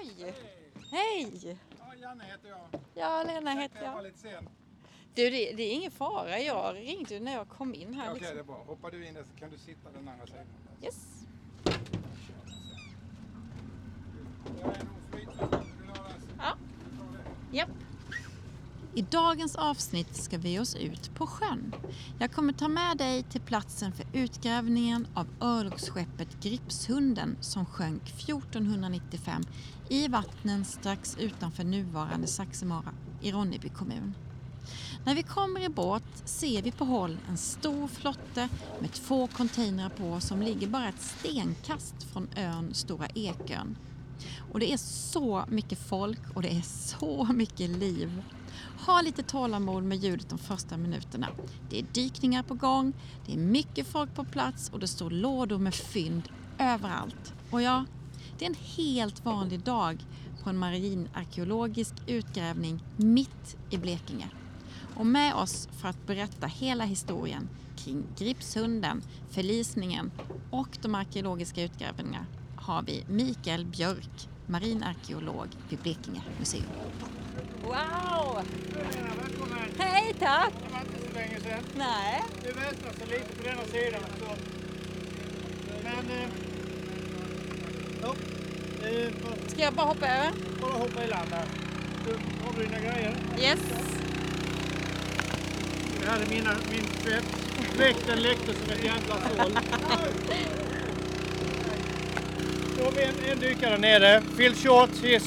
Ohoj! Hej! Ja, Janne heter jag. Ja, Lena heter Jag var lite sen. Du, det, det är ingen fara. Jag ringde ju när jag kom in här. Okej, liksom. det är bra. Hoppar du in där så kan du sitta den andra sidan. Yes. Jag är nog flytande. Vill du ha det? Ja. Japp. I dagens avsnitt ska vi oss ut på sjön. Jag kommer ta med dig till platsen för utgrävningen av örlogsskeppet Gripshunden som sjönk 1495 i vattnen strax utanför nuvarande Saxemara i Ronneby kommun. När vi kommer i båt ser vi på håll en stor flotte med två containrar på som ligger bara ett stenkast från ön Stora Ekön. Och det är så mycket folk och det är så mycket liv. Ha lite tålamod med ljudet de första minuterna. Det är dykningar på gång, det är mycket folk på plats och det står lådor med fynd överallt. Och ja, det är en helt vanlig dag på en marinarkeologisk utgrävning mitt i Blekinge. Och med oss för att berätta hela historien kring Gripshunden, förlisningen och de arkeologiska utgrävningarna har vi Mikael Björk, marinarkeolog vid Blekinge museum. Wow! Lena, välkommen. Hej, tack! Det var inte så länge sedan. Nej. Det väsnas så lite på denna sidan. Så. Men... Eh, ja. Eh, bara- Ska jag bara hoppa över? bara hoppa i land här. Du, har du dina grejer? Yes. Det här är mina, min tvätt. Väkten läckte som ett jävla såll. Då har vi en, en dykare nere. Phil Short, he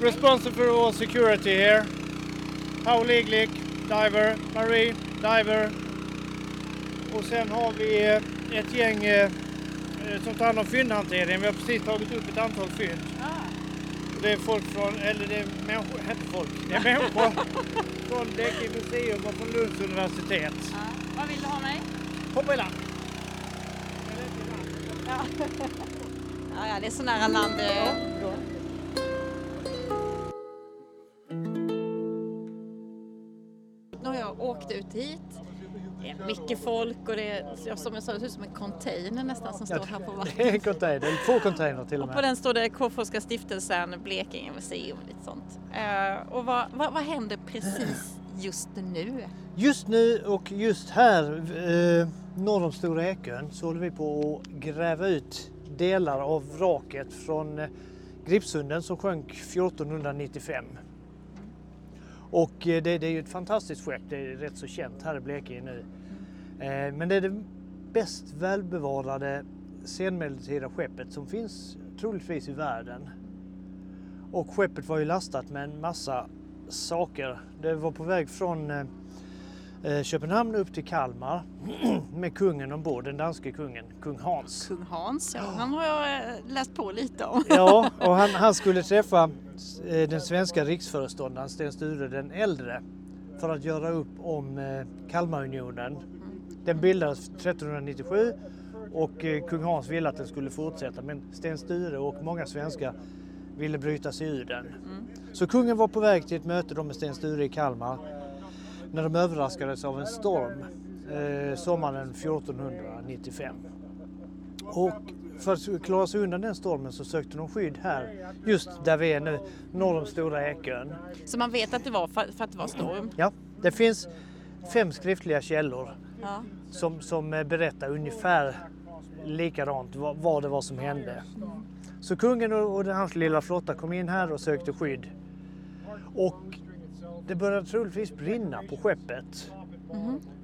responsible for all security here. Paul Iglik, diver. Marie, diver. Och sen har vi eh, ett gäng eh, eh, som tar hand om fyndhanteringen. Vi har precis tagit upp ett antal fynd. Och Det är folk från, eller det är människor, inte folk, det är människor från Blekinge museum och från Lunds universitet. Vad vill du ha mig? Hoppa i land! Ja. ja, ja, det är så nära land. eh. Ut hit. Det är mycket folk och det är som jag sa, det ser ut som en container nästan som står här på Det är vattnet. en container, två container till och Och på med. den står det K-Forska stiftelsen, Blekinge museum och lite sånt. Eh, och vad, vad, vad händer precis just nu? Just nu och just här eh, norr om Stora Ekön så håller vi på att gräva ut delar av vraket från eh, Gripshunden som sjönk 1495. Och eh, det, det är ju ett fantastiskt skepp, det är rätt så känt här i Blekinge nu. Eh, men det är det bäst välbevarade senmedeltida skeppet som finns troligtvis i världen. Och skeppet var ju lastat med en massa saker. Det var på väg från eh, Köpenhamn upp till Kalmar med kungen ombord, den danske kungen, kung Hans. Kung Hans, ja, han har jag eh, läst på lite om. Ja, och han, han skulle träffa eh, den svenska riksföreståndaren Sten Sture den äldre för att göra upp om eh, Kalmarunionen Den bildades 1397 och eh, kung Hans ville att den skulle fortsätta men Sten Sture och många svenskar ville bryta sig ur den. Så kungen var på väg till ett möte med Sten Sture i Kalmar när de överraskades av en storm eh, sommaren 1495. Och för att klara sig undan den stormen så sökte de skydd här, just där vi är nu, norr om Stora Ekön. Så man vet att det var för, för att det var storm? Ja, det finns fem skriftliga källor Ja. som, som berättar ungefär likadant vad, vad det var som hände. Så kungen och, och hans lilla flotta kom in här och sökte skydd. Och det började troligtvis brinna på skeppet.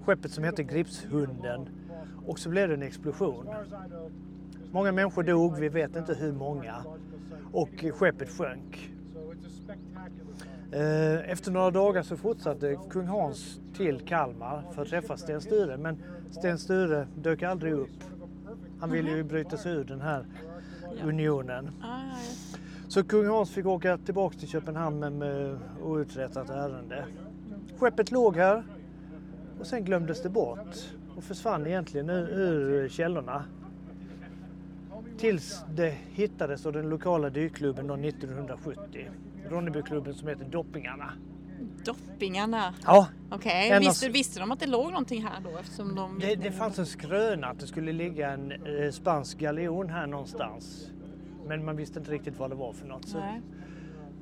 Skeppet som hette Gripshunden. Och så blev det en explosion. Många människor dog, vi vet inte hur många. Och skeppet sjönk. Eh, Efter några dagar så fortsatte kung Hans till Kalmar för att träffa Sten Sture. Men Sten Sture dök aldrig upp. Han ville ju bryta sig ur den här unionen. Så kung Hans fick åka tillbaka till Köpenhamn med, med outrättat ärende. Skeppet låg här och sen glömdes det bort och försvann egentligen ur, ur källorna. Tills det hittades av den lokala dykklubben då 1970. Ronnebyklubben som heter Doppingarna. Doppingarna. Ja, Okej, av- visste, visste de att det låg någonting här då? Eftersom de... det, det fanns en skröna att det skulle ligga en eh, spansk galjon här någonstans. Men man visste inte riktigt vad det var för något. Så Nej.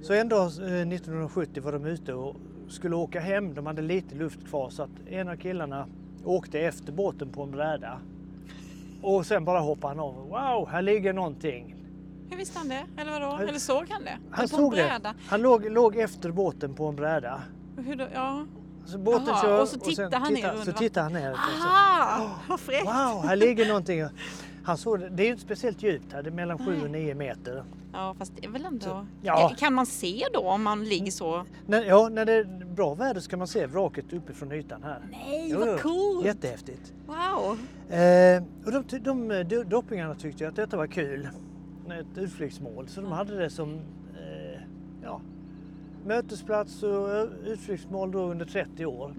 Så en dag eh, 1970 var de ute och skulle åka hem. De hade lite luft kvar så att en av killarna åkte efter båten på en bräda. Och sen bara hoppade han av. Wow, här ligger någonting. Hur visste han det? Eller vadå? Han- Eller såg han det? Han såg det. Han låg, låg efter båten på en bräda. Hur då? Ja. Så båten Jaha, kör och så tittar han ner tittar, under så tittar han ner. Aha! Vad fräckt! Wow, här ligger någonting. Han såg det. Är ju inte speciellt djupt här. Det är mellan 7 och 9 meter. Ja, fast det är väl ändå... ja. Kan man se då om man ligger så? När, ja, när det är bra väder ska man se vraket uppifrån ytan här. Nej, Jo, vad coolt! Jättehäftigt. Wow! Eh, och de, ty- de, eh, do- doppingarna tyckte att detta var kul. Ett utflyktsmål. Så de hade det som eh, ja, mötesplats och ö- utflyktsmål då under 30 år.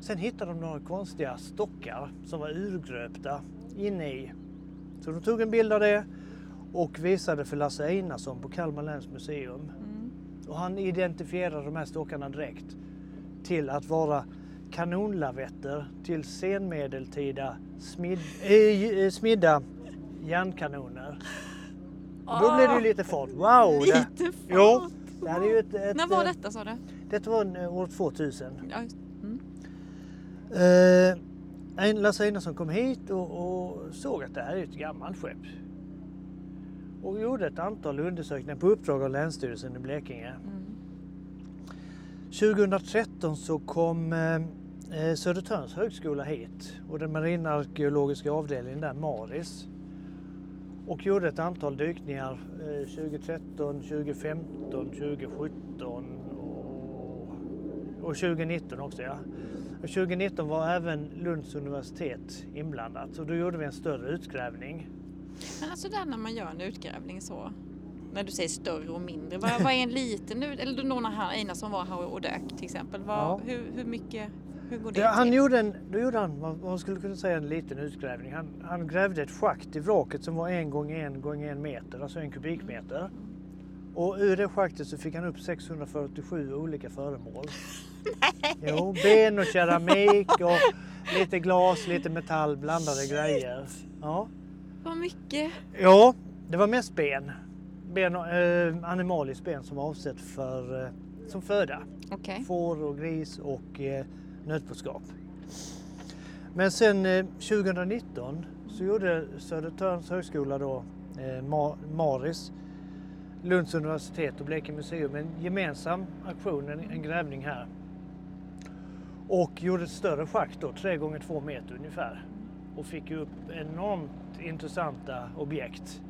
Sen hittade de några konstiga stockar som var urgröpta inne i. Så de tog en bild av det och visade för Lasse Einarsson på Kalmar läns museum. Mm. Och han identifierade de här stockarna direkt till att vara kanonlavetter till senmedeltida smid, äh, smidda järnkanoner. Och då blev det ju lite fart. Wow! Det, Lite fart! jo, det här är ju ett, ett, När var eh, detta sa du? Detta var år 2000. Ja, just- mm. Eh, en- Lasse Einarsson kom hit och, och såg att det här är ett gammalt skepp. Och gjorde ett antal undersökningar på uppdrag av Länsstyrelsen i Blekinge. Mm. 2013 så kom eh, eh, Södertörns högskola hit och den marinarkeologiska avdelningen där, Maris. Och gjorde ett antal dykningar eh, 2013, 2015, 2017 och, och 2019 också. Ja. Och 2019 var även Lunds universitet inblandat och då gjorde vi en större utgrävning. Men alltså där när man gör en utgrävning så, när du säger större och mindre, vad, vad är en liten Eller då när han Einarsson var här och dök till exempel, vad, Ja. hur, hur mycket, hur går det Det, han till? gjorde en, då gjorde han vad man skulle kunna säga en liten utgrävning. Han, han grävde ett schakt i vraket som var en gång en gång en meter, alltså en kubikmeter. Och ur det schaktet så fick han upp 647 olika föremål. Jo, ben och keramik och lite glas, lite metall, blandade grejer. Ja, Vad mycket? ja det var mest ben. ben eh, animaliskt ben som var avsett för, eh, som föda. Okej. Får och gris och eh, nötboskap. Men sen eh, 2019 så gjorde Södertörns högskola då, eh, Ma- Maris, Lunds universitet och Blekinge museum en gemensam aktion, en, en grävning här. Och gjorde ett större schakt då, tre gånger två meter ungefär. Och fick upp enormt intressanta objekt.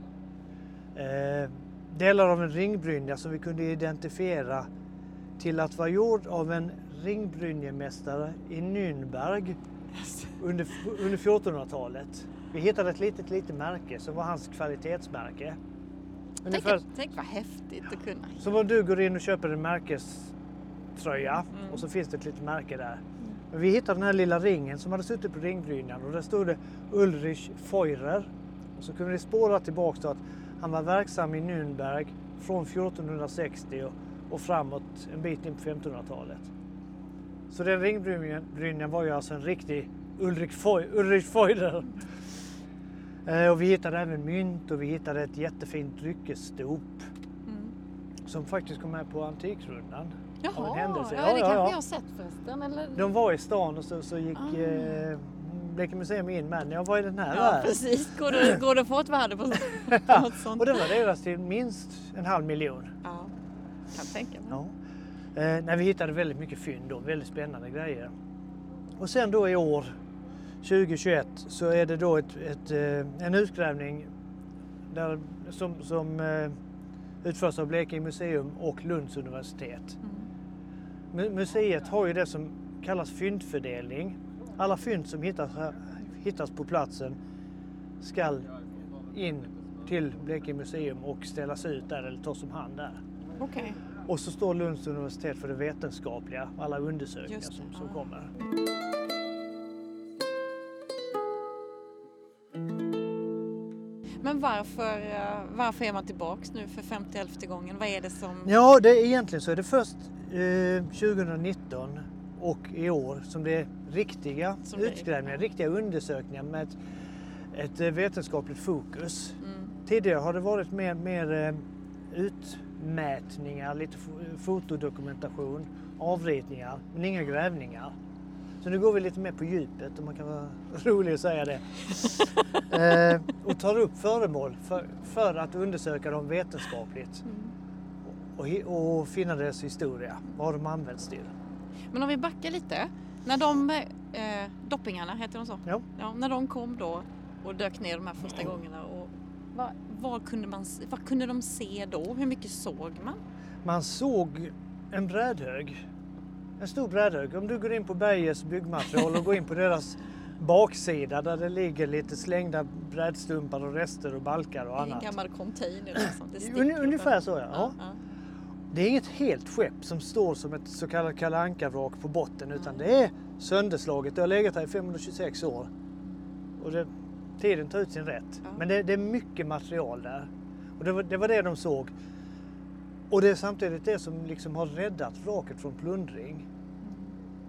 Eh, delar av en ringbrynja som vi kunde identifiera till att vara gjord av en ringbrynjemästare i Nürnberg under, under 1400-talet. Vi hittade ett litet, litet märke som var hans kvalitetsmärke. Tänk, Ungefär tänk vad häftigt att kunna. som om du går in och köper en märkeströja Mm. och så finns det ett litet märke där. Men vi hittade den här lilla ringen som hade suttit på ringbrynjan och där stod det Ulrich Feurer. Och så kunde vi spåra tillbaka till att han var verksam i Nürnberg från 1460 och, framåt en bit in på 1500-talet. Så den ringbrynjan var ju alltså en riktig Ulrich, Feu, Ulrich Feurer. Eh, och vi hittade även mynt och vi hittade ett jättefint dryckesstop Mm. som faktiskt kom med på Antikrundan. Jaha, Av en händelse. ja, Ja, det ja, kanske ja. jag har sett förresten. Eller? De var i stan och så, så gick Ah. eh, Blekinge museum in men jag var i den här Ja, där. precis. Går det, går det att få ett värde på, på något sånt? Och det var deras till minst en halv miljon. Ja, kan tänka mig. Ja. Eh, när vi hittade väldigt mycket fynd då, väldigt spännande grejer. Och sen då i år 2021 så är det då ett, ett, eh, en utgrävning där, som, som eh, utförs av Blekinge museum och Lunds universitet. Mm. Mu- Museet har ju det som kallas fyndfördelning. Alla fynd som hittas, hittas på platsen ska in till Blekinge museum och ställas ut där eller tas om hand där. Okej. Och så står Lunds universitet för det vetenskapliga, alla undersökningar det, som, som ja. kommer. Men varför, eh, varför är man tillbaks nu för 50 gången? Vad är det som... Ja, det är egentligen så är det först eh, 2019 och i år som det är riktiga Som det är- utgrävningar, riktiga undersökningar med ett, ett eh, vetenskapligt fokus. Mm. Tidigare har det varit mer, mer eh, utmätningar, lite fo- fotodokumentation, avritningar, men inga grävningar. Så nu går vi lite mer på djupet om man kan vara rolig att säga det. eh, och tar upp föremål för, för att undersöka dem vetenskapligt Mm. och, och finna deras historia. Vad har de använts till? Men om vi backar lite. När de, eh, doppingarna, heter de så? Ja. Ja, när de kom då och dök ner de här första gångerna. Och vad, vad, kunde man, vad kunde de se då? Hur mycket såg man? Man såg en brädhög. En stor brädhög. Om du går in på Berges byggmaterial och går in på deras baksida där det ligger lite slängda brädstumpar och rester och balkar och I en annat. gammal container. Liksom. Det Un, ungefär så ja. ja. Ja. Det är inget helt skepp som står som ett så kallat Kalle Anka-vrak på botten utan det är sönderslaget. Det har legat här i 526 år. Och det, tiden tar ut sin rätt. Ja. Men det, det är mycket material där. Och det var, det var det de såg. Och det är samtidigt det som liksom har räddat vraket från plundring.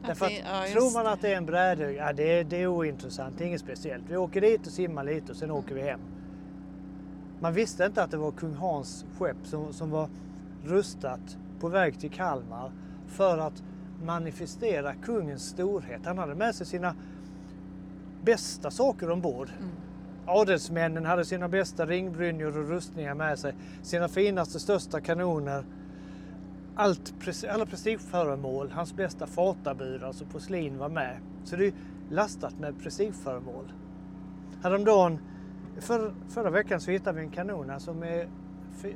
Därför ja, att just tror man att det är en brädhög, ja, det, är, det är ointressant, det är inget speciellt. Vi åker dit och simmar lite och sen åker vi hem. Man visste inte att det var kung Hans skepp som, som var rustat på väg till Kalmar för att manifestera kungens storhet. Han hade med sig sina bästa saker ombord. Mm. Adelsmännen hade sina bästa ringbrynjor och rustningar med sig. Sina finaste, största kanoner. Allt, alla prestigeföremål, hans bästa fatabur, alltså porslin, var med. Så det är lastat med prestigeföremål. Häromdagen, för, förra veckan så hittade vi en kanon här som är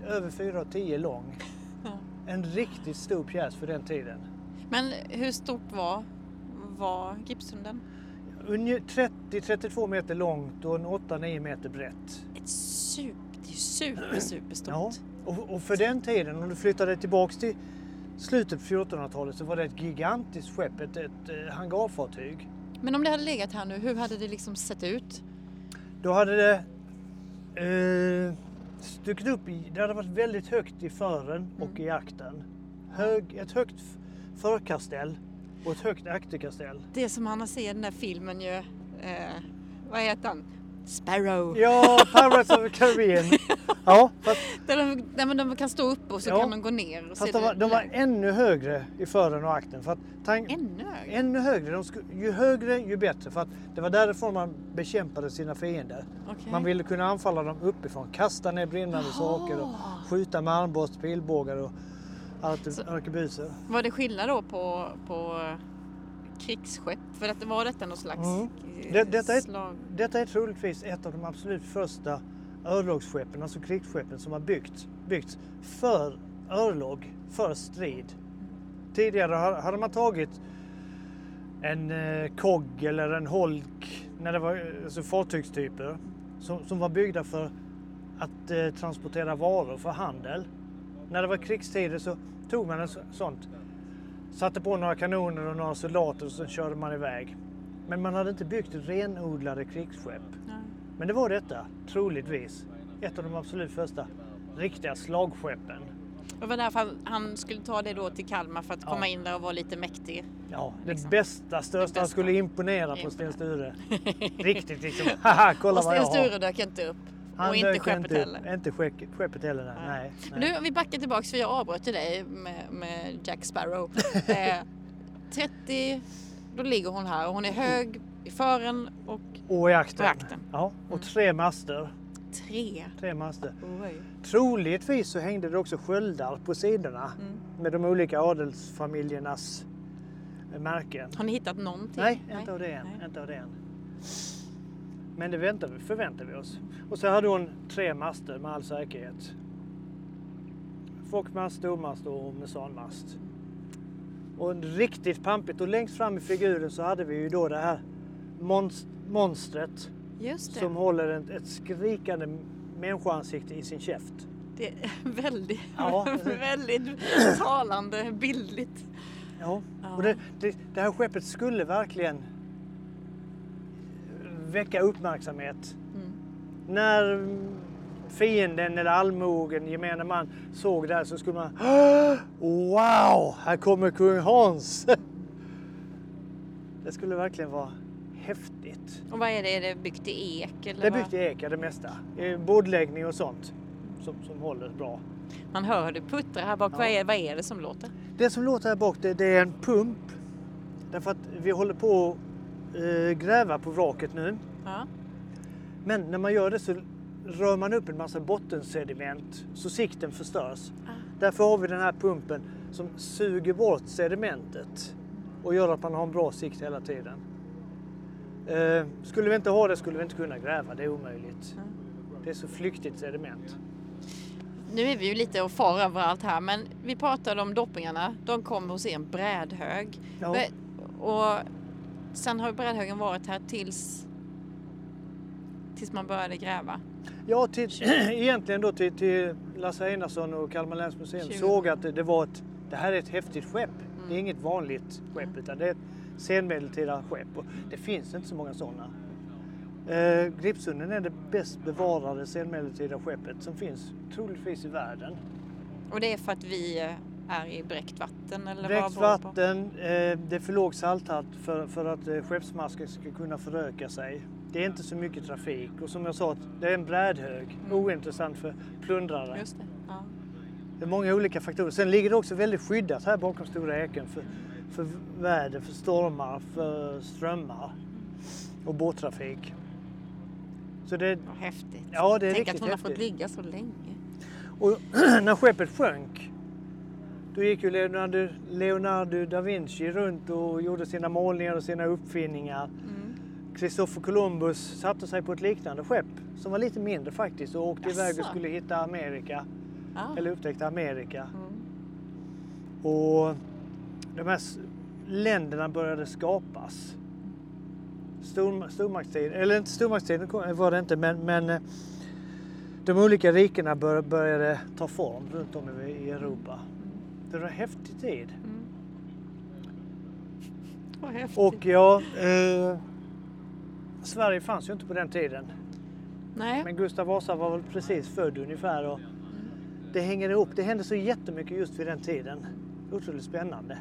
över 4,10 lång. Ja. En riktigt stor pjäs för den tiden. Men hur stort var, var Gipshunden? Unge- 30-32 meter långt och en 8-9 meter brett. Ett super, det är super, superstort. Ja, och, och för den tiden, om du flyttade tillbaks till slutet på 1400-talet så var det ett gigantiskt skepp, ett, ett eh, hangarfartyg. Men om det hade legat här nu, hur hade det liksom sett ut? Då hade det eh, stuckit upp i, det hade varit väldigt högt i fören och i akten. Hög, ett högt förkastell och ett högt akterkastell. Det som man har sett i den där filmen ju, eh, vad heter han? Sparrow. Ja, Pirates of the Caribbean. Ja, fast, Där de, där de kan stå upp och så Ja. kan de gå ner. Och fast de, var, de var ännu högre i fören och akten. För att tank, Ännu högre? Ännu högre. De sku, ju högre ju bättre. För att det var därifrån man bekämpade sina fiender. Okej. Man ville kunna anfalla dem uppifrån. Kasta ner brinnande saker och Jaha. skjuta med armborst, pilbågar och arkebuser. Var det skillnad då på, på krigsskepp? För att det var detta någon slags Mm. eh, Det- detta är- slag? Detta är troligtvis ett av de absolut första örlogsskeppen, alltså krigsskeppen som har byggts, byggts för örlog, för strid. Tidigare hade man tagit en eh, kogg eller en holk, när det var eh, alltså fartygstyper, som, som var byggda för att eh, transportera varor för handel. När det var krigstider så tog man en så- sånt satte på några kanoner och några soldater och sen körde man iväg. Men man hade inte byggt renodlade krigsskepp. Nej. Men det var detta, troligtvis. Ett av de absolut första riktiga slagskeppen. Det var därför han- skulle ta det då till Kalmar för att Ja. komma in där och vara lite mäktig. Ja, det Liksom. bästa, största. bästa. Han skulle imponera på. Sten Sture. Riktigt liksom. Haha, kolla och vad jag Sten har. Sture dök inte upp. Han och inte skeppet upp. heller. Inte skepp- skeppet heller, nej. nej. nej. Nu, vi backar tillbaks för jag avbröt ju dig med, med Jack Sparrow. Eh, 30, då ligger hon här och hon är hög i fören och Och i akten. Akten. Ja, och Mm. tre master. tre. Tre master. Oj. Troligtvis så hängde det också sköldar på sidorna Mm. med de olika adelsfamiljernas märken. Har ni hittat någonting? Nej, inte av det än. Nej. Inte av det än. Men det väntar förväntar vi oss. Och så hade hon tre master med all säkerhet. Fockmast, stormast och mesanmast. Och riktigt pampigt och längst fram i figuren så hade vi ju då det här monst- monstret som håller ett, ett skrikande människoansikte i sin käft. Det är väldigt, Ja. väldigt talande, bildligt. Ja, Ja. och det, det, det här skeppet skulle verkligen väcka uppmärksamhet. Mm. När fienden eller allmogen, gemene man, såg det här så skulle man Wow, här kommer kung Hans! Det skulle verkligen vara häftigt. Och vad är det? Är det byggt i ek? Eller Det är byggt i eka det mesta. Bordläggning och sånt som, som håller bra. Man hör det puttra här bak. Ja. Vad, är, vad är det som låter? Det som låter här bak det, det är en pump. Därför att vi håller på gräva på vraket nu. Ja. Men när man gör det så rör man upp en massa bottensediment så sikten förstörs. Ah. Därför har vi den här pumpen som suger bort sedimentet och gör att man har en bra sikt hela tiden. Eh, skulle vi inte ha det skulle vi inte kunna gräva, det är omöjligt. Mm. Det är så flyktigt sediment. Nu är vi ju lite och far överallt här men vi pratade om doppingarna. De kom hos en brädhög. Ja, Och sen har brädhögen varit här tills, tills man började gräva. ja till, egentligen då till, till Lasse Einarsson och Kalmar läns museum 20. såg att det, det var ett, det här är ett häftigt skepp. Det är Mm. inget vanligt skepp utan det är ett senmedeltida skepp och det finns inte så många sådana. Eh, Gripsunden är det bäst bevarade senmedeltida skeppet som finns troligtvis i världen. Och det är för att vi eh, är i bräckt vatten eller Bräckt vatten, eh, det är för låg salthalt för, för att eh, skeppsmasken ska kunna föröka sig. Det är inte så mycket trafik och som jag sa, det är en brädhög. Mm. Ointressant för plundrare. Just det. Ja. Det är många olika faktorer. Sen ligger det också väldigt skyddat här bakom Stora Eken för, för väder, för stormar, för strömmar och båttrafik. Så det, Vad häftigt. ja, det är Tänk riktigt att hon har fått ligga så länge. Och när skeppet sjönk, då gick ju Leonardo, Leonardo da Vinci runt och gjorde sina målningar och sina uppfinningar. Mm. Christopher Columbus satte sig på ett liknande skepp som var lite mindre faktiskt och åkte iväg och skulle hitta Amerika, Ja. eller upptäckte Amerika. Mm. Och de här länderna började skapas. Stor, stormaktstiden, eller inte stormaktstiden var det inte, men, men eh, de olika rikena bör, började ta form runt om i Europa. Det var en häftig tid. Mm. Vad häftigt. Och ja, eh, Sverige fanns ju inte på den tiden. Nej. Men Gustav Vasa var väl precis född ungefär. Och det hänger ihop. Det hände så jättemycket just vid den tiden. Otroligt spännande.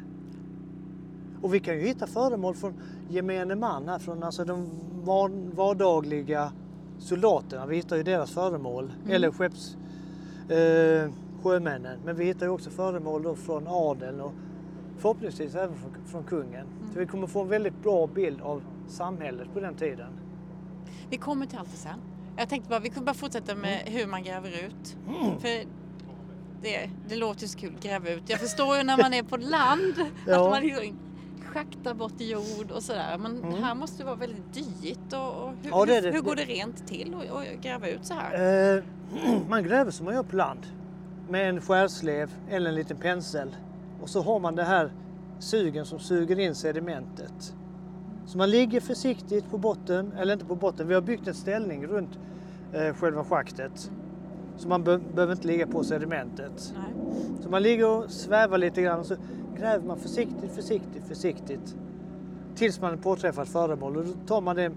Och vi kan ju hitta föremål från gemene man här, från alltså de var- vardagliga soldaterna. Vi hittar ju deras föremål, eller skepps, eh, sjömännen. Men vi hittar ju också föremål då från adeln och förhoppningsvis även från, från kungen. Så vi kommer få en väldigt bra bild av samhället på den tiden. Vi kommer till allt det sen. Jag tänkte bara, vi kunde bara fortsätta med Mm. hur man gräver ut. För det, det låter ju så kul, gräva ut. Jag förstår ju när man är på land Ja. att man liksom schaktar bort jord och sådär. Men Mm. här måste det vara väldigt dyrt. Och, och hur, Ja, det det. hur går det rent till att gräva ut så här? Eh, man gräver som man gör på land. Med en skärslev eller en liten pensel. Och så har man det här sugen som suger in sedimentet. Så man ligger försiktigt på botten, eller inte på botten, vi har byggt en ställning runt eh, själva schaktet. Så man be- behöver inte ligga på sedimentet. Nej. Så man ligger och svävar lite grann och så gräver man försiktigt, försiktigt, försiktigt tills man påträffar ett föremål. Och då tar man det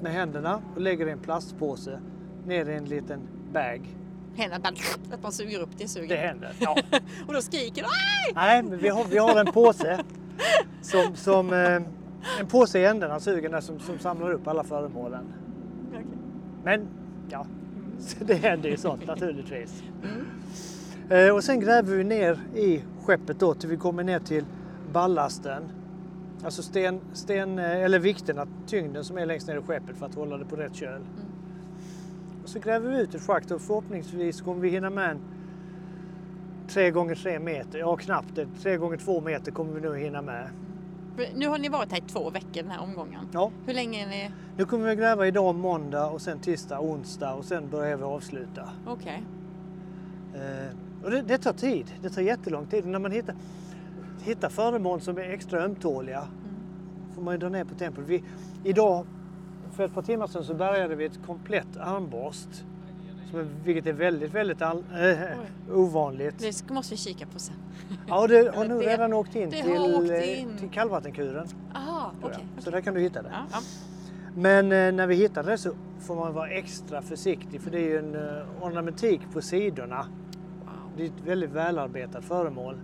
med händerna och lägger det i en plastpåse ner i en liten bag. Händerna bara, att man suger upp det suger. Det händer. Ja. Och då skriker du! Nej, men vi har, vi har en påse som, som eh, en påse i ändarna suger där som, som samlar upp alla föremålen. Okej. Men ja, så det händer ju sånt naturligtvis. Eh, och sen gräver vi ner i skeppet då till vi kommer ner till ballasten. Alltså sten, sten, eller vikterna, tyngden som är längst ner i skeppet för att hålla det på rätt köl. Och så gräver vi ut ett schakt och förhoppningsvis kommer vi hinna med en 3 gånger 3 meter, ja knappt det, 3 gånger 2 meter kommer vi nog hinna med. Nu har ni varit här i två veckor den här omgången. Ja, Hur länge är ni? nu kommer vi gräva idag måndag och sen tisdag, onsdag och sen börjar vi avsluta. Okej. Eh, och det, det tar tid, det tar jättelång tid. När man hittar, hittar föremål som är extra ömtåliga får man ju dra ner på tempot. Vi, idag, för ett par timmar sedan, så bärgade vi ett komplett armborst. Som vilket är väldigt, väldigt all, eh, ovanligt. Det måste vi kika på sen. Ja, det har nog redan åkt in till, åkt eh, in. till kallvattenkuren. Aha, okej. jag. Så där kan du hitta det. Ja, ja. Men eh, när vi hittade det så får man vara extra försiktig för det är ju en eh, ornamentik på sidorna. Wow. Det är ett väldigt välarbetat föremål.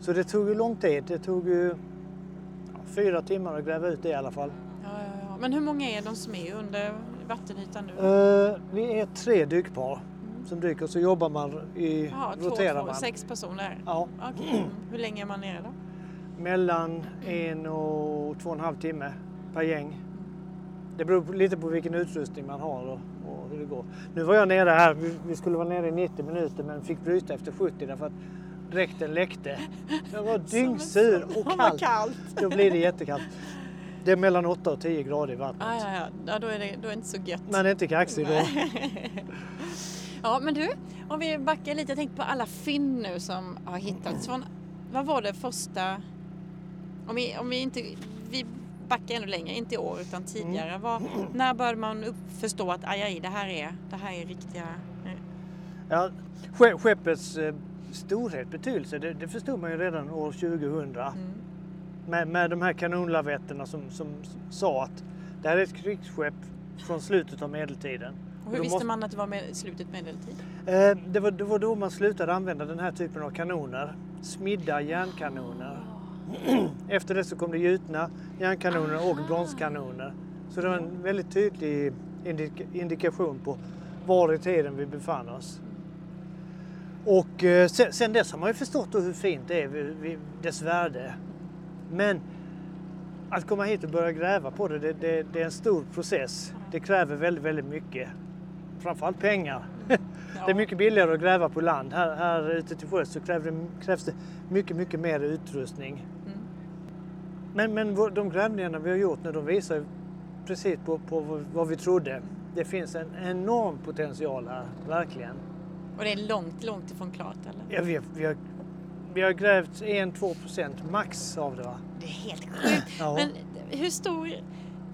Så det tog ju lång tid. Det tog ju ja, fyra timmar att gräva ut det i alla fall. Men hur många är de som är under vattenytan nu? Eh, vi är tre dykpar som dyker så jobbar man i, två, roterar två, man. sex personer? Ja. Mm. Hur länge är man nere då? mellan en och två och en halv timme per gäng. Det beror lite på vilken utrustning man har och, och hur det går. Nu var jag nere här, vi, vi skulle vara nere i 90 minuter men fick bryta efter 70 därför att dräkten läckte. Jag var dyngsur och kallt! Då blir det jättekallt. Det är mellan 8 och 10 grader i vattnet. Ah, ja, ja. ja, då är det, då är det inte så gött. Man är inte kaxig då. Ja, men du, om vi backar lite. Jag tänkte på alla fynd nu som har hittats. Från, vad var det första... Om vi, om vi inte... Vi backar ännu längre, inte i år utan tidigare. Vad, när började man upp, förstå att aj, aj, det här är, det här är riktiga... Ja, ske- skeppets eh, storhet, betydelse, det, det förstod man ju redan år 2000. Mm. Med, med de här kanonlavetterna som, som sa att det här är ett krigsskepp från slutet av medeltiden. Och hur Då visste måste- man att det var med, slutet medeltid? Eh, det, var, det var då man slutade använda den här typen av kanoner. Smidda järnkanoner. Efter det så kom det gjutna järnkanoner och bronskanoner. Så det var en väldigt tydlig indik- indikation på var i tiden vi befann oss. Och eh, sen, sen dess har man ju förstått hur fint det är, vid, vid dess värde. Men att komma hit och börja gräva på det, det, det, det är en stor process. Det kräver väldigt, väldigt mycket. Framförallt pengar. Det är mycket billigare att gräva på land. Här, här ute till sjöss så krävs det, krävs det mycket, mycket mer utrustning. Mm. Men, men de grävningarna vi har gjort nu, de visar precis på, på vad- vi trodde. Det finns en enorm potential här, verkligen. Och det är långt, långt ifrån klart eller? Ja, vi, vi, har, vi har grävt 1-2 procent max av det. Va? Det är helt sjukt. Ja. Men hur stor,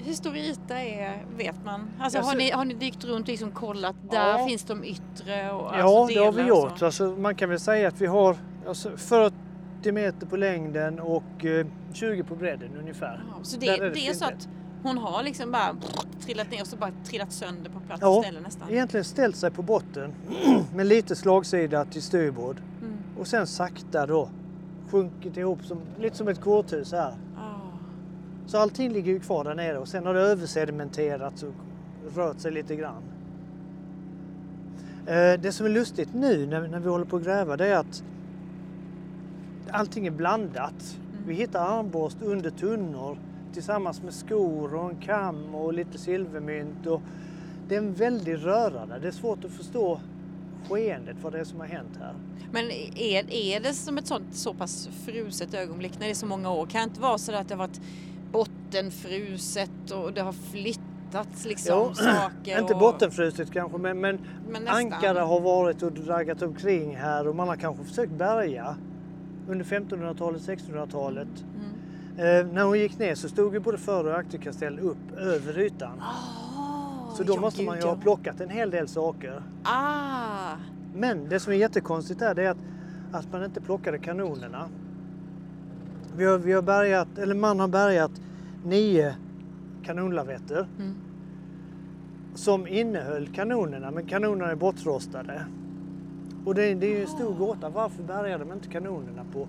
hur stor yta är, vet man? Alltså, Alltså- har, ni, har ni dykt runt och liksom kollat, där Ja. finns de yttre och Ja, alltså, det har vi gjort. så? Alltså, man kan väl säga att vi har alltså, 40 meter på längden och eh, 20 på bredden ungefär. Ja, så det, Där det, är det är så att hon har liksom bara trillat ner och så bara trillat sönder på plats Ja, och ställe nästan? Egentligen ställt sig på botten med lite slagsida till styrbord. Och sen sakta då sjunkit ihop som, lite som ett korthus här. Ah. Så allting ligger ju kvar där nere och sen har det översedimenterats och rört sig lite grann. Eh, Det som är lustigt nu när, när vi håller på att gräva det är att allting är blandat. Vi hittar armborst under tunnor tillsammans med skor och en kam och lite silvermynt. Och det är en väldig röra där. Det är svårt att förstå skeendet, vad det som har hänt här. Men är, är det som ett sånt så pass fruset ögonblick när det är så många år? Kan det inte vara så att det har varit bottenfruset och det har flyttats liksom Jo, saker? Inte och, bottenfruset kanske, men, men men ankare har varit och draggat omkring här och man har kanske försökt bärga under 1500-talet, 1600-talet. Mm. Eh, när hon gick ner så stod ju både för och akterkastell upp över ytan. Ah, så då ja, måste gud, man ju ha ja. plockat en hel del saker. Ah, Men det som är jättekonstigt är det att, att man inte plockade kanonerna. Vi har, vi har bärgat, eller man har bärgat nio kanonlavetter Mm. som innehöll kanonerna, men kanonerna är bortrostade. Och det, det är ju en stor gåta, varför bärgade de inte kanonerna på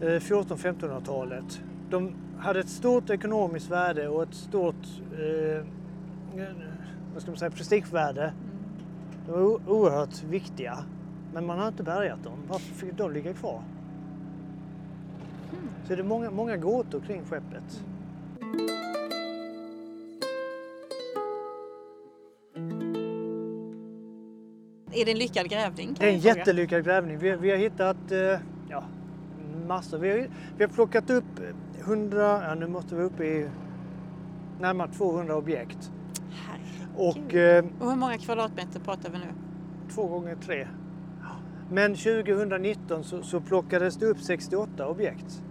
eh, 1400-1500-talet? De hade ett stort ekonomiskt värde och ett stort eh, vad ska man säga, prestigevärde. De var oerhört viktiga. Men man har inte bärgat dem. Varför fick de ligga kvar? Så det är många, många gåtor kring skeppet. Är det en lyckad grävning? Det är en jättelyckad grävning. Vi, vi har hittat eh, ja, massor. Vi har, vi har plockat upp 100, ja, nu måste vi upp i närmare 200 objekt. Och eh, Och hur många kvadratmeter pratar vi nu? två gånger tre. Men 2019 så, så plockades det upp 68 objekt.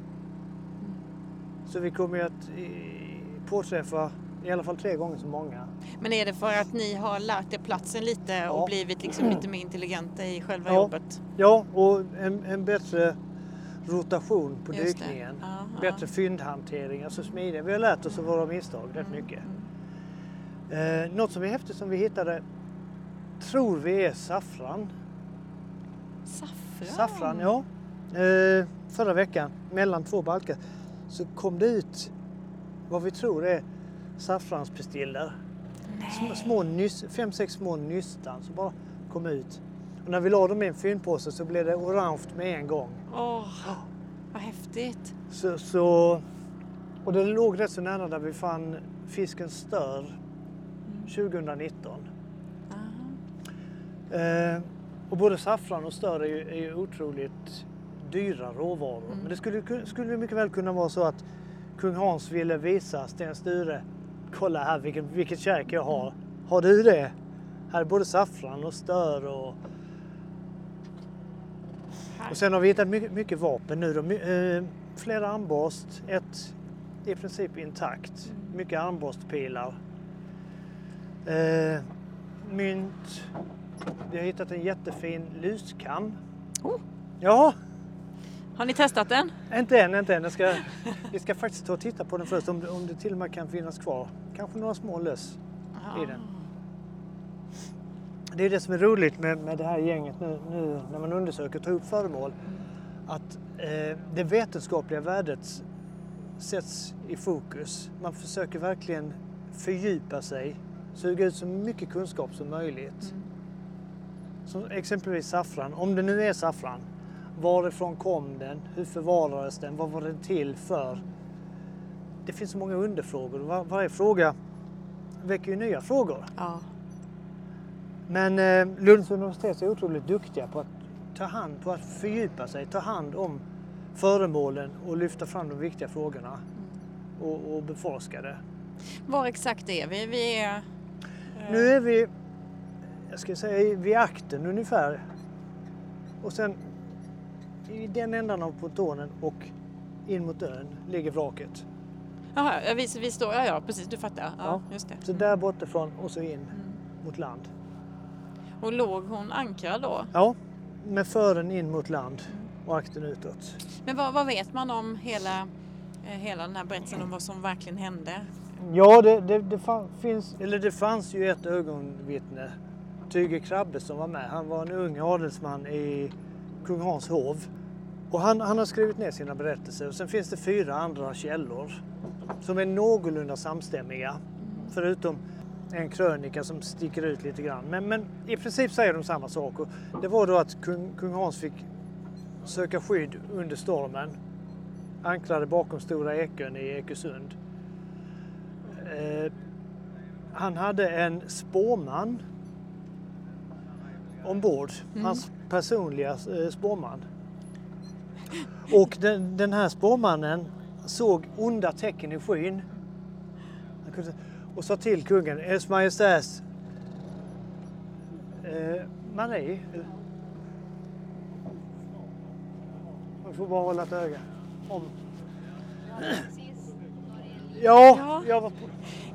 Så vi kommer att eh, påträffa i alla fall tre gånger så många. Men är det för att ni har lärt er platsen lite Ja. och blivit liksom lite mer intelligenta i själva Ja. jobbet? Ja, och en, en bättre rotation på Just dykningen. Ja. Bättre fyndhantering, alltså smidigare. Vi har lärt oss av våra misstag rätt Mm, mycket. Eh, något som är häftigt som vi hittade tror vi är saffran. Saffran? Saffran, ja. Eh, förra veckan, mellan två balkar, så kom det ut vad vi tror är saffranspistiller. Små, små nys, fem, sex små nystan som bara kom ut. Och när vi la dem i en fyndpåse så blev det orange med en gång. Åh, vad häftigt. Så, så, och det låg rätt så nära där vi fann fisken stör 2019. Aha. Eh, och både saffran och stör är ju, är ju otroligt dyra råvaror. Mm. Men det skulle, ku- skulle mycket väl kunna vara så att kung Hans ville visa Sten Sture, kolla här vilken, vilket kärk jag har. Har du det? Här är både saffran och stör och, och sen har vi hittat mycket, mycket vapen nu. My- Eh, flera armborst, ett i princip intakt. Mm. Mycket armborstpilar. Eh, mynt. Vi har hittat en jättefin luskam. Oh. Ja, Har ni testat den? inte än, inte än. Jag ska, vi ska faktiskt ta och titta på den först om, om det till och med kan finnas kvar. Kanske några små löss. I den. Det är det som är roligt med, med det här gänget nu, nu när man undersöker och tar upp föremål. Att eh, det vetenskapliga värdet sätts i fokus. Man försöker verkligen fördjupa sig, suga ut så mycket kunskap som möjligt. Mm. Som exempelvis saffran, om det nu är saffran. Varifrån kom den? Hur förvarades den? Vad var den till för? Det finns så många underfrågor. Var, varje fråga väcker ju nya frågor. Ja. Men eh, Lunds universitet är otroligt duktiga på att ta hand, på att fördjupa sig, ta hand om föremålen och lyfta fram de viktiga frågorna och, och beforska det. Var exakt är vi? Vi är... Nu är vi, jag ska säga vid akten ungefär. Och sen i den ändan av pontonen och in mot ön ligger vraket. Jaha, ja, vi, vi står... Ja, ja, precis. Du fattar. Ja, Ja. just det. Så där bortifrån och så in Mm. mot land. Och låg hon ankrad då? Ja, med fören in mot land och akten utåt. Men vad, vad vet man om hela, eh, hela den här berättelsen om vad som verkligen hände? Ja, det, det, det, finns, eller det fanns ju ett ögonvittne, Tyge Krabbe som var med. Han var en ung adelsman i kung Hans hov. Och han, han har skrivit ner sina berättelser. Och sen finns det fyra andra källor som är någorlunda samstämmiga. Förutom en krönika som sticker ut lite grann. Men, men i princip säger de samma sak. Och det var då att kung, kung Hans fick söka skydd under stormen. Anklade bakom Stora Ekön i Ekesund. Eh, han hade en spåman ombord. Mm. Hans personliga eh, spåman. Och den, den här spåmannen såg onda tecken i skyn. Och sa till kungen, Ers Majestäts eh, Marie. Man får bara hålla ett öga. Om. Ja, Ja. jag var på,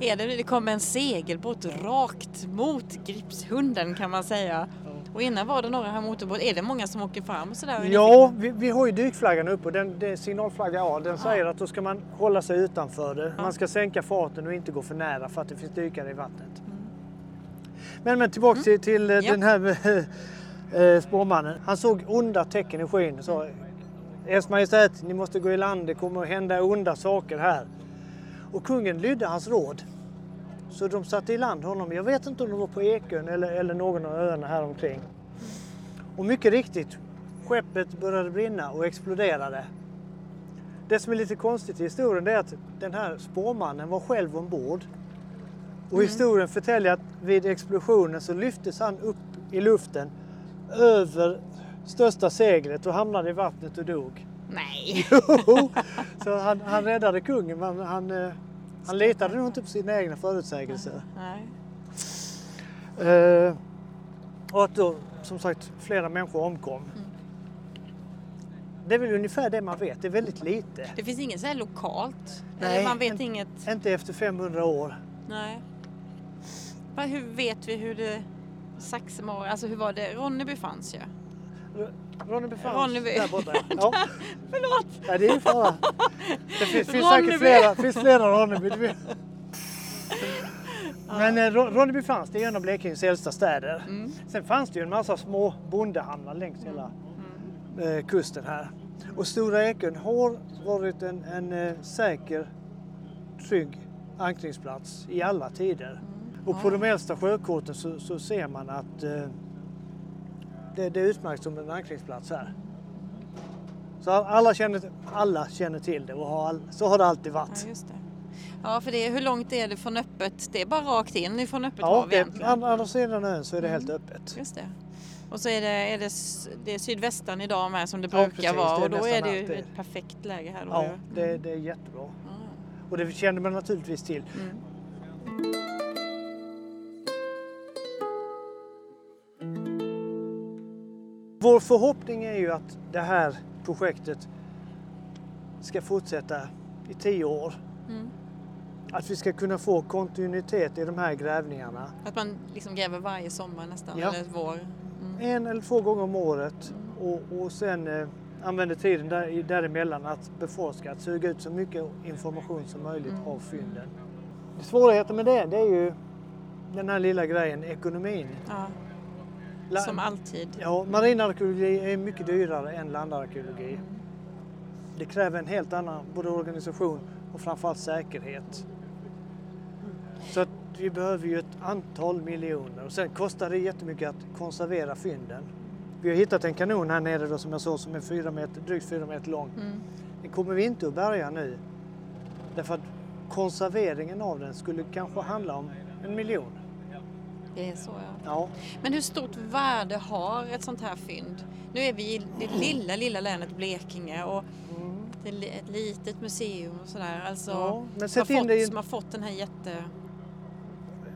Är det, det kom en segelbåt rakt mot Gripshunden kan man säga. Och innan var det några här motorbåt. Är det många som åker fram och sådär? Ja, vi, vi har ju dykflaggan uppe och den, är signalflagga A. Den säger att då ska man hålla sig utanför det. Man ska sänka farten och inte gå för nära för att det finns dykare i vattnet. Men, men tillbaka till, till eh, Ja. den här eh, spårmannen. Han såg onda tecken i skyn och sa Ers Majestät, ni måste gå i land. Det kommer att hända onda saker här. Och kungen lydde hans råd. Så de satte i land honom. Jag vet inte om de var på Ekön eller, eller någon av öarna här omkring. Och mycket riktigt, skeppet började brinna och exploderade. Det som är lite konstigt i historien är att den här spårmannen var själv ombord. Och historien förtäljer att vid explosionen så lyftes han upp i luften över största seglet och hamnade i vattnet och dog. Nej! Jo, så han, han räddade kungen men han, eh, han litade nog inte på sina egna förutsägelser. Nej. Eh, och att då som sagt flera människor omkom. Det är väl ungefär det man vet, det är väldigt lite. Det finns inget så här lokalt? Nej, Eller man vet en- inget? Inte efter 500 år. Nej. Hur vet vi hur det... Saxemar, alltså hur var det? Ronneby fanns ju. Ronneby fanns Ronneby. där borta. Ja. Förlåt! Ja, det är ju fara. Det finns, finns säkert flera, finns flera Ronneby. Men eh, Ro- Ronneby fanns, det är en av Blekinges äldsta städer. Mm. Sen fanns det ju en massa små bondehamnar längs hela eh, kusten här. Och Stora Ekön har varit en, en eh, säker, trygg ankringsplats i alla tider. Och på de äldsta sjökorten så, så ser man att eh, det, det är utmärkt som en ankringsplats här. Så alla känner, alla känner till det och har all, så har det alltid Ja, varit. just det. Ja, för det, hur långt är det från öppet? Det är bara rakt in från öppet Ja, hav det, egentligen. an- andra sidan ön så är det helt öppet. Just det. Och så är det, är det, det är sydvästan idag med som det Ja, brukar precis. vara Det och då är det ju alltid. ett perfekt läge här då. Ja, det, det är jättebra. Ja. Och det kände man naturligtvis till. Mm. Vår förhoppning är ju att det här projektet ska fortsätta i tio år. Mm. Att vi ska kunna få kontinuitet i de här grävningarna. Att man liksom gräver varje sommar nästan, Ja. eller vår. Mm. En eller två gånger om året och, och sen eh, använder tiden där, däremellan att beforska, att suga ut så mycket information som möjligt Mm. av fynden. Svårigheten med det, det är ju den här lilla grejen, ekonomin. Ja, La- som alltid. Ja, marinarkeologi är mycket dyrare än landarkeologi. Det kräver en helt annan både organisation och framförallt säkerhet. Så att vi behöver ju ett antal miljoner och sen kostar det jättemycket att konservera fynden. Vi har hittat en kanon här nere då, som jag sa som är fyra meter, drygt fyra meter lång. Mm. Den kommer vi inte att bärga nu. Därför att konserveringen av den skulle kanske handla om en miljon. Det är så ja. Ja, Men hur stort värde har ett sånt här fynd? Nu är vi i det lilla, lilla länet Blekinge och li- ett litet museum och sådär. Alltså, ja men har sätt in fått, det i som har fått den här jätte...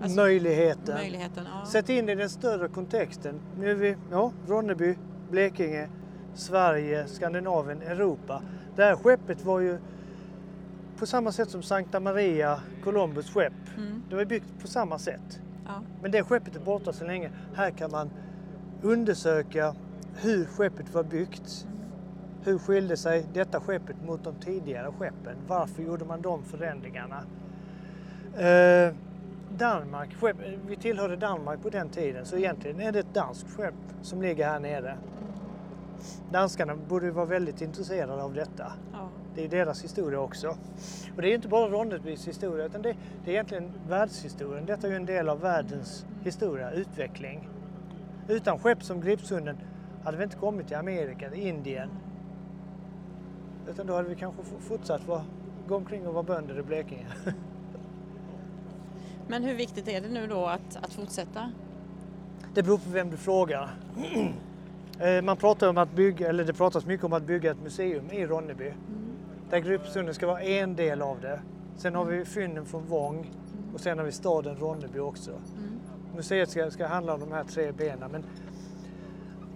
alltså, möjligheten. möjligheten. Ja. Sätt in det i den större kontexten. Nu är vi, ja, Ronneby, Blekinge, Sverige, Skandinavien, Europa. Det här skeppet var ju på samma sätt som Sankta Maria, Columbus skepp. Mm. Det var byggt på samma sätt. Ja. Men det skeppet är borta så länge. Här kan man undersöka hur skeppet var byggt. Hur skilde sig detta skeppet mot de tidigare skeppen? Varför gjorde man de förändringarna? Eh, Danmark, skepp, vi tillhörde Danmark på den tiden så egentligen är det ett danskt skepp som ligger här nere. Danskarna borde vara väldigt intresserade av detta. Ja. Det är deras historia också. Och det är inte bara Ronnebys historia utan det, det är egentligen världshistorien. Detta är ju en del av världens historia, utveckling. Utan skepp som Gripshunden hade vi inte kommit till Amerika, till Indien. Utan då hade vi kanske fortsatt vara, gå omkring och vara bönder i Blekinge. Men hur viktigt är det nu då att, att fortsätta? Det beror på vem du frågar. Eh, Man pratar om att bygga, eller det pratas mycket om att bygga ett museum i Ronneby. Där Gripshunden ska vara en del av det. Sen har vi fynden från Vång och sen har vi staden Ronneby också. Museet ska, ska handla om de här tre benen. Men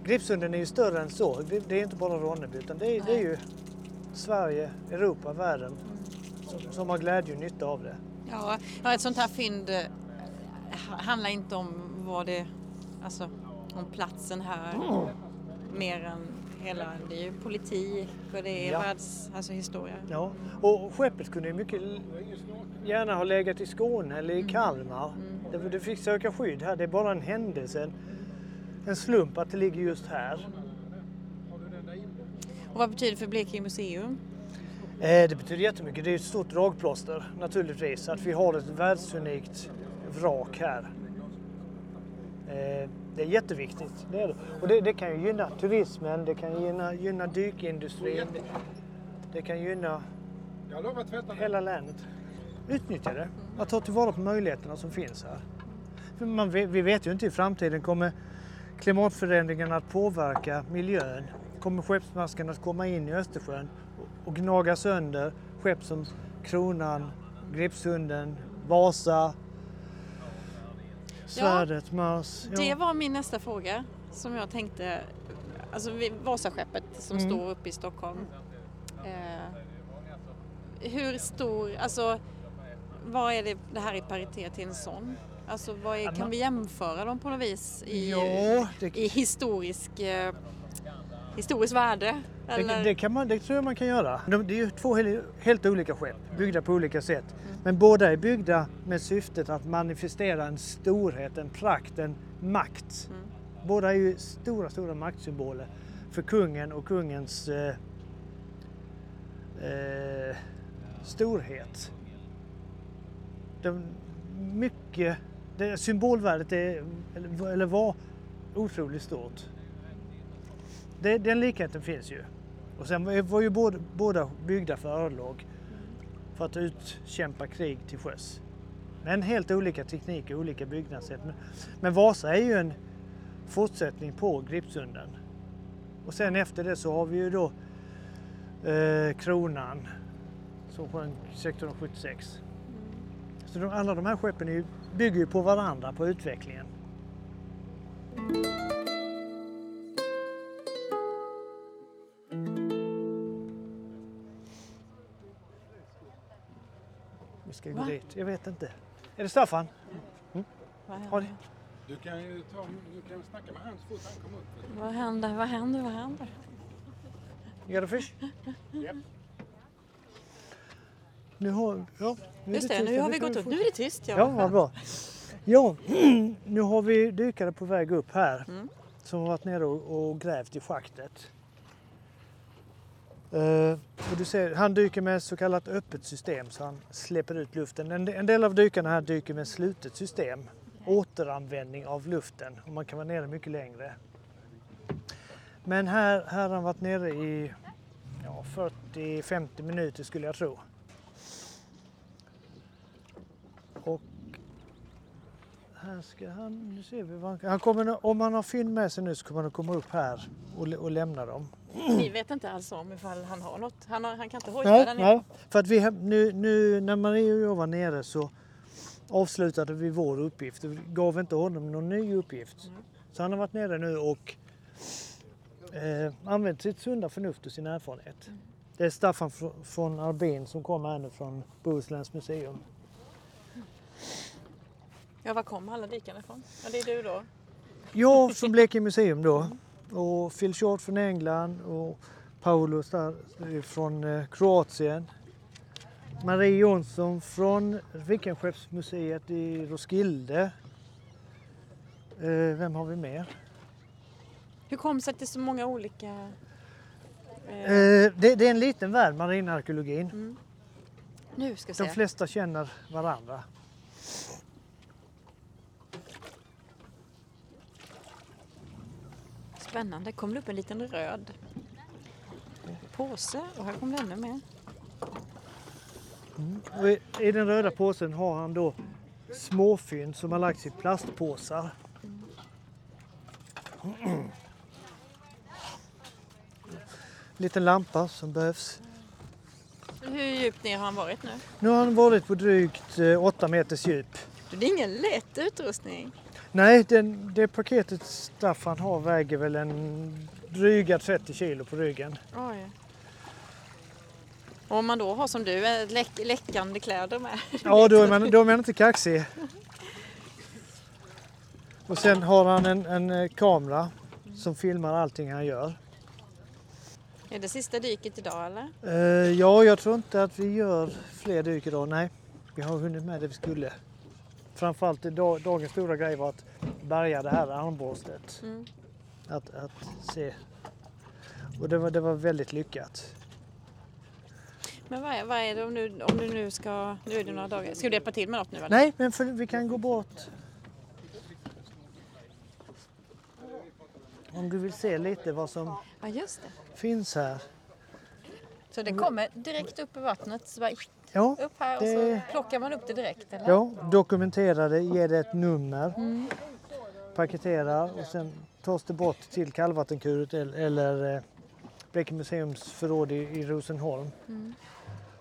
Gripshunden är ju större än så. Det, det är inte bara Ronneby utan det är, det är ju Sverige, Europa, världen som, som har glädje och nytta av det. Ja, ja, ett sånt här fynd eh, handlar inte om vad det... Alltså, om platsen här. Mer än hela, det är ju politik och det är Ja. världs, alltså historia. Ja, och skeppet kunde ju mycket gärna ha legat i Skåne eller i Kalmar. Det, det fick söka skydd här. Det är bara en händelse, en, en slump att det ligger just här. Och vad betyder det för Blekinge museum? Eh, det betyder jättemycket. Det är ett stort dragplåster naturligtvis. Att vi har ett världsunikt vrak här. Eh, det är jätteviktigt. Det är det. Och det, det kan ju gynna turismen, det kan gynna, gynna dykindustrin. Det kan gynna hela länet. Utnyttja det. Att ta tillvara på möjligheterna som finns här. För man, vet- vi vet ju inte i framtiden kommer klimatförändringen att påverka miljön. Kommer skeppsmasken att komma in i Östersjön och- och gnaga sönder skepp som Kronan, Gripshunden, Vasa, Svärdet, Mars. Ja. Det var min nästa fråga som jag tänkte, alltså Vasaskeppet som Mm. står uppe i Stockholm. Eh, hur stor, alltså vad är det, det här i paritet till en sån? Alltså vad är, Ja, kan vi jämföra dem på något vis i, Ja, det, i historisk, eh, historiskt värde? det, det, kan man, det tror jag man kan göra. De, det är ju två helt, helt olika skepp, byggda på olika sätt. Men båda är byggda med syftet att manifestera en storhet, en prakt, en makt. Mm. Båda är ju stora, stora maktsymboler för kungen och kungens eh, eh, storhet. De, mycket, det, symbolvärdet är, eller, eller var otroligt stort. Det, den likheten finns ju. Och sen var, var ju båda, båda byggda för örlog. För att utkämpa krig till sjöss. Men helt olika tekniker, olika byggnadssätt. Men, men Vasa är ju en fortsättning på Gripsunden. Och sen efter det så har vi ju då eh, Kronan som sjönk 1676. Så de, alla de här skeppen är ju, bygger ju på varandra, på utvecklingen. Ska gå Va? dit. Jag vet inte. Är det Staffan? vad, Har ni? Du kan ju ta, du kan snacka med han så fort han kommer upp. vad händer? Vad händer? Vad händer? You got a fish? Nu har, ja, nu Just det, tyst. nu har vi gått upp. Nu är det tyst. Ja, Ja, vad bra. Ja, nu har vi dykare på väg upp här Mm. som har varit nere och, och grävt i schaktet. Eh, och du ser, han dyker med så kallat öppet system så han släpper ut luften. En, en del av dykarna här dyker med slutet system. Återanvändning av luften och man kan vara nere mycket längre. Men här, här har han varit nere i ja, 40-50 minuter skulle jag tro. Och här ska han, nu ser vi han, han kommer, om han har fynd med sig nu så kommer han att komma upp här och, och lämna dem. Ni vet inte alls om ifall han har något. Han, har, han kan inte hojta Nej, där nere. nej, för att vi, nu, nu när Marie och jag var nere så avslutade vi vår uppgift. Vi gav inte honom någon ny uppgift. Mm. Så han har varit nere nu och eh, använt sitt sunda förnuft och sin erfarenhet. Mm. Det är Staffan fr- från Arbin som kommer här nu från Bohusläns museum. Ja, var kom alla dykarna ifrån? Ja, det är du då. Jag från Blekinge museum då och Phil Short från England och Paulus där från eh, Kroatien. Marie Jonsson från Vikenskeppsmuseet i Roskilde. Eh, vem har vi mer? Hur kom det sig att det är så många olika... Eh, Eh, det, det är en liten värld, marinarkeologin. nu ska vi De flesta känner varandra. Spännande. kom det upp en liten röd påse och här kom det ännu mer. Och i, I den röda påsen har han då småfynd som har lagts i plastpåsar. Liten lampa som behövs. Hur djupt ner har han varit nu? Nu har han varit på drygt 8 meters djup. Det är ingen lätt utrustning. Nej, den, det paketet Staffan har väger väl en dryga 30 kilo på ryggen. Oj. Och om man då har som du, eh, läck, läckande kläder med. Ja, då är man, då är man inte kaxig. Och sen har han en, en eh, kamera som filmar allting han gör. Är det sista dyket idag eller? Eh, ja, jag tror inte att vi gör fler dyk idag. Nej, vi har hunnit med det vi skulle. Framförallt dag, dagens stora grej var att bärga det här armborstet. Mm. Att, att se. Och det var, det var väldigt lyckat. Men vad är, vad är det om du, om du nu ska... Nu är det några dagar. Ska du hjälpa till med något nu eller? Nej, men för, vi kan gå bort. Om du vill se lite vad som Ja finns här. Så det kommer direkt upp i vattnet. Så bara Ja, upp här och Det- så plockar man upp det direkt eller? ja dokumentera det, ge det ett nummer. Mm. Paketera och sen tas det bort till kallvattenkuret eller, eller eh, Blekinge museums förråd i, Rosenholm. Mm.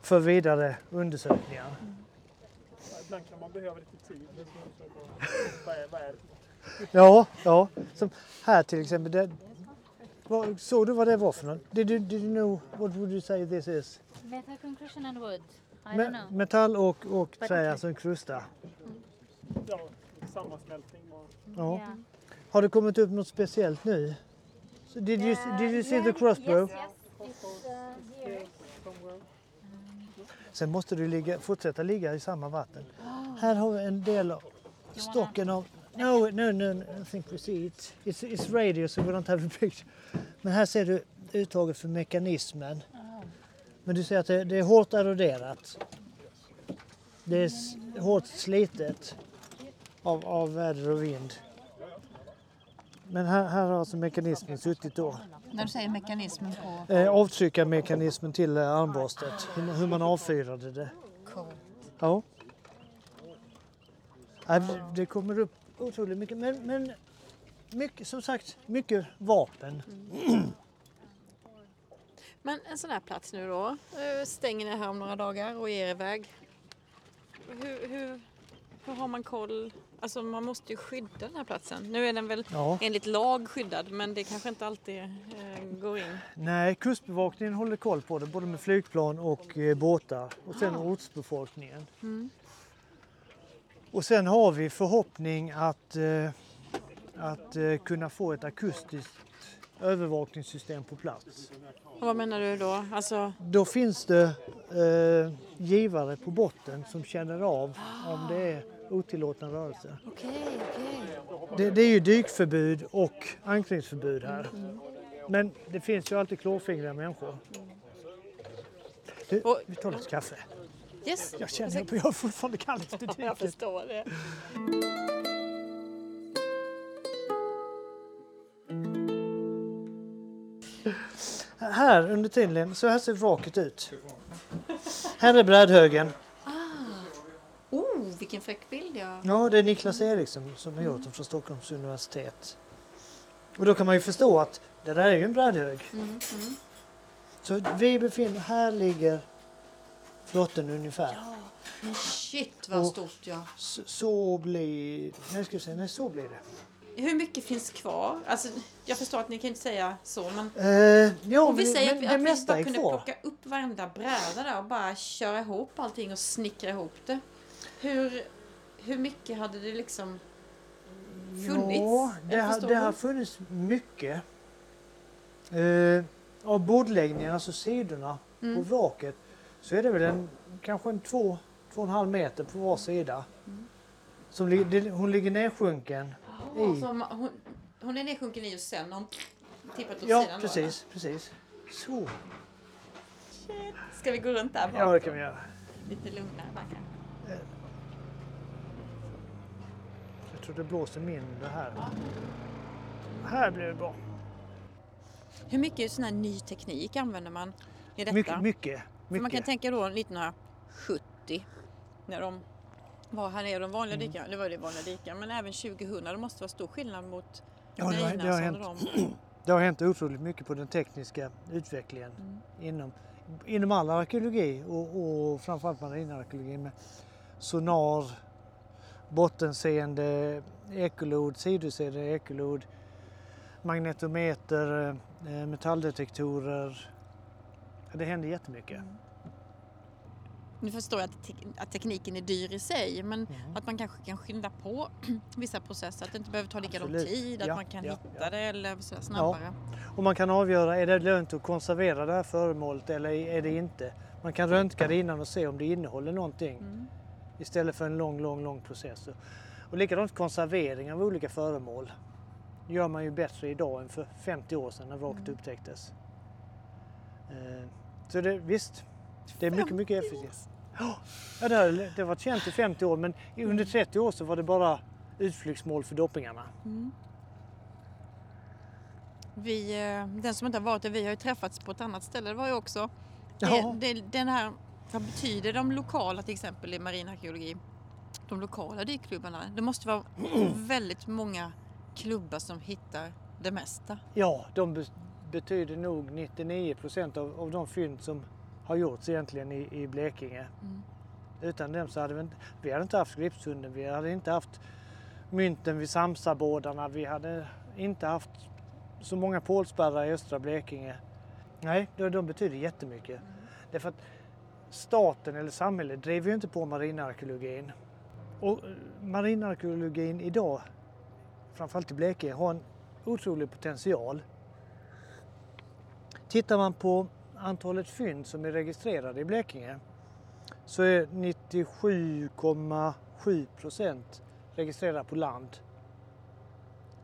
För vidare undersökningar. Ibland kan man behöva lite tid. Ja, ja. Som här till exempel. Det, vad, såg du vad det var för något? Did you, did you know what would you say this is? Metal conclusion and wood. Me, know. metall och, och But trä, okay. alltså en krusta. Ja, sammansmältning. Och, Ja. Yeah. Har det kommit upp något speciellt nu? So did, you, did you see the crossbow? Yes, yes. It's uh, here. Sen måste du ligga, fortsätta ligga i samma vatten. Här har vi en del av stocken av... No, no, no, I think we see it. It's, it's radio so we don't have a picture. Men här ser du uttaget för mekanismen. Men du ser att det, det är hårt eroderat. Det är hårt slitet av, av väder och vind. Men här, här har alltså mekanismen suttit då. När du säger mekanismen på... Eh, avtryckarmekanismen till eh, armborstet. Hur, man- hur man avfyrade det. Ja. Nej, det- kommer upp otroligt mycket. Men, men mycket, som sagt, mycket vapen. Men en sån här plats nu då. eh, Stänger ni här om några dagar och ger er iväg. Hur, hur, hur har man koll? Alltså man måste ju skydda den här platsen. Nu är den väl Ja. enligt lag skyddad men det kanske inte alltid eh, går in. Nej, kustbevakningen håller koll på det, både med flygplan och eh, båtar. Och sen ortsbefolkningen. Mm. Och sen har vi förhoppning att, eh, att eh, kunna få ett akustiskt övervakningssystem på plats. Och vad menar du då? Alltså, Då finns det eh, givare på botten som känner av om det är otillåtna rörelser. okej, okej. Det, det är ju dykförbud och ankringsförbud här. Men det finns ju alltid klåfingriga människor. Du, Och- vi tar lite kaffe. Yes, Jag känner att jag är fortfarande kall efter jag dyket. förstår det. Här under tiden, så här ser vraket ut. Här är brädhögen. Oh, vilken fräck bild jag... Ja, det är Niklas Eriksson som har gjort den från Stockholms universitet. Och då kan man ju förstå att det där är ju en brädhög. Mm, mm. Så vi befinner här ligger flotten ungefär. Ja, men shit vad Och- stort ja. Så, så blir... Nej, ska vi säga, nej, så blir det. Hur mycket finns kvar? Alltså, jag förstår att ni kan inte säga så men Eh, ja, om vi men säger det, att vi, att vi bara kunde kvar. plocka upp varenda bräda där och bara köra ihop allting och snickra ihop det. Hur, hur mycket hade det liksom funnits? Ja, det, har, det har funnits mycket. Eh, av bordläggningen, alltså sidorna Mm. på vraket, så är det väl en, kanske en två, två och en halv meter på var sida. Mm. Som, det- hon ligger nedsjunken. Ja, i. så man- hon, hon är nedsjunken i och sen har hon tippat åt Ja, sidan. då, precis, precis. Så. eller? Ska vi gå runt där Ja, bak? det kan vi göra. Lite lugnare bara kanske. Jag tror det blåser mindre här. Här blir det bra. Hur mycket sån här ny teknik använder man i detta? Mycket, mycket. För man kan mycket. tänka då 1970 när de var här nere, de vanliga Mm. dykarna, det var det vanliga dykare, men även 2000, det måste vara stor skillnad mot Ja, det har, det, har hänt, de. det har hänt otroligt mycket på den tekniska utvecklingen Mm. inom, inom all arkeologi och, och framförallt marinarkeologi med sonar, bottenseende, ekolod, sidoseende ekolod, magnetometer, eh, metalldetektorer. Ja, Det händer jättemycket. Nu förstår jag att, te- att tekniken är dyr i sig men Mm. att man kanske kan skynda på vissa processer. Att det inte behöver ta lika lång Absolut. tid, att Ja, man kan ja, hitta ja. det eller så snabbare. Och man kan avgöra, är det lönt att konservera det här föremålet eller är det inte? Man kan röntga det innan och se om det innehåller någonting Mm. istället för en lång, lång, lång process. Och likadant konservering av olika föremål gör man ju bättre idag än för 50 år sedan när vraket upptäcktes. Eh, Så det, visst, det är mycket, mycket effektivt. Ja, det har, det har varit känt i 50 år men under 30 år så var det bara utflyktsmål för doppingarna. Mm. Vi, eh, den som inte har varit där, vi har ju träffats på ett annat ställe. Det var ju också Ja. det, det, den här, vad betyder de lokala till exempel i marinarkeologi? De lokala dykklubbarna. Det måste vara väldigt många klubbar som hittar det mesta. Ja, de be- betyder nog 99 procent av, av de fynd som har gjorts egentligen i, i Blekinge. Mm. Utan dem så hade vi inte, vi hade inte haft Gripshunden, vi hade inte haft mynten vid Samsabådarna, vi hade inte haft så många pålspärrar i östra Blekinge. Nej, de, de betyder jättemycket. Därför att staten eller samhället driver ju inte på marinarkeologin. Och eh, marinarkeologin idag, framförallt i Blekinge, har en otrolig potential. Tittar man på antalet fynd som är registrerade i Blekinge så är 97,7 procent registrerade på land.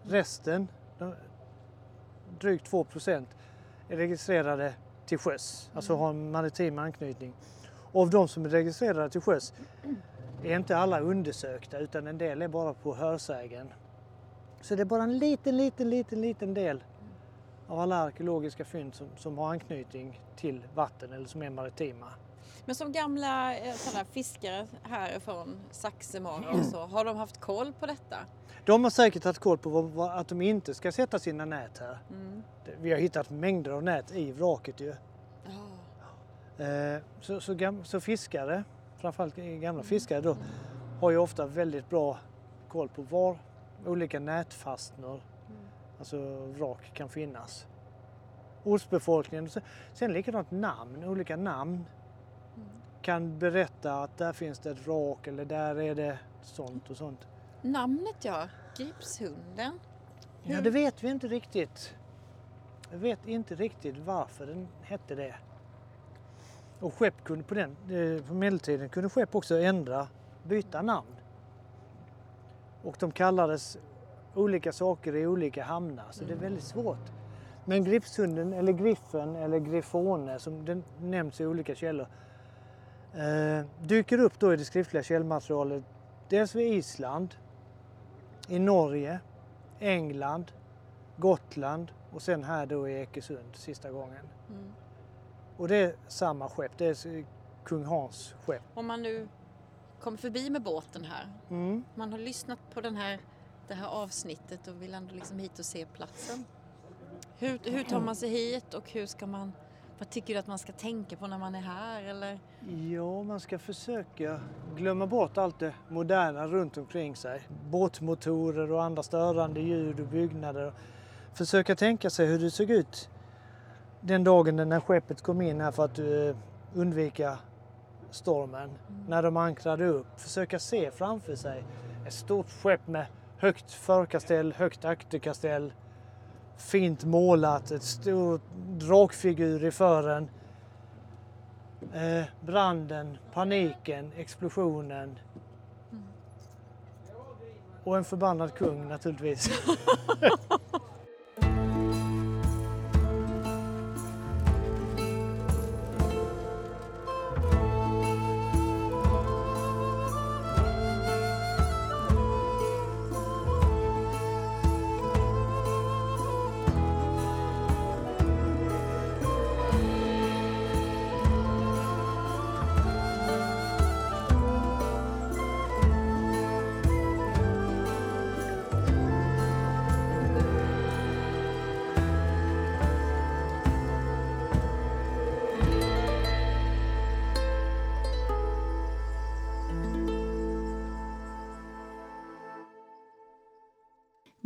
Resten, drygt 2 procent, är registrerade till sjöss, alltså har en maritim anknytning. Och av de som är registrerade till sjöss är inte alla undersökta utan en del är bara på hörsägen. Så det är bara en liten, liten, liten, liten del av alla arkeologiska fynd som, som har anknytning till vatten eller som är maritima. Men som gamla eh, sådana fiskare härifrån Saxemara och så, har de haft koll på detta? De har säkert haft koll på vad, vad, att de inte ska sätta sina nät här. Mm. Vi har hittat mängder av nät i vraket ju. Eh, så, så, gam, så fiskare, framförallt gamla fiskare då, har ju ofta väldigt bra koll på var olika nätfastnor, alltså vrak, kan finnas. Ortsbefolkningen, sen- likadant namn, olika namn kan berätta att där finns det ett vrak eller där är det sånt och sånt. Namnet ja, Gripshunden. Ja, det vet vi inte riktigt. Jag vet inte riktigt varför den hette det. Och skepp kunde på, den, eh, på medeltiden kunde skepp också ändra, byta namn. Och de kallades olika saker i olika hamnar, så det är väldigt svårt. Men Gripshunden, eller Griffen, eller Griffone, som den nämns i olika källor, eh, dyker upp då i det skriftliga källmaterialet. Dels vid Island, i Norge, England, Gotland och sen här då i Ekesund sista gången. Mm. Och det är samma skepp, det är kung Hans skepp. Om man nu kommer förbi med båten här, Mm. man har lyssnat på den här, det här avsnittet och vill ändå liksom hit och se platsen. Hur, hur tar man sig hit och hur ska man, vad tycker du att man ska tänka på när man är här eller? Ja, man ska försöka glömma bort allt det moderna runt omkring sig. Båtmotorer och andra störande ljud och byggnader. Försöka tänka sig hur det såg ut den dagen när skeppet kom in här för att eh, undvika stormen. När de ankrade upp. Försöka se framför sig ett stort skepp med högt förkastell, högt akterkastell. Fint målat, ett stort drakfigur i fören. Eh, branden, paniken, explosionen. Och en förbannad kung naturligtvis.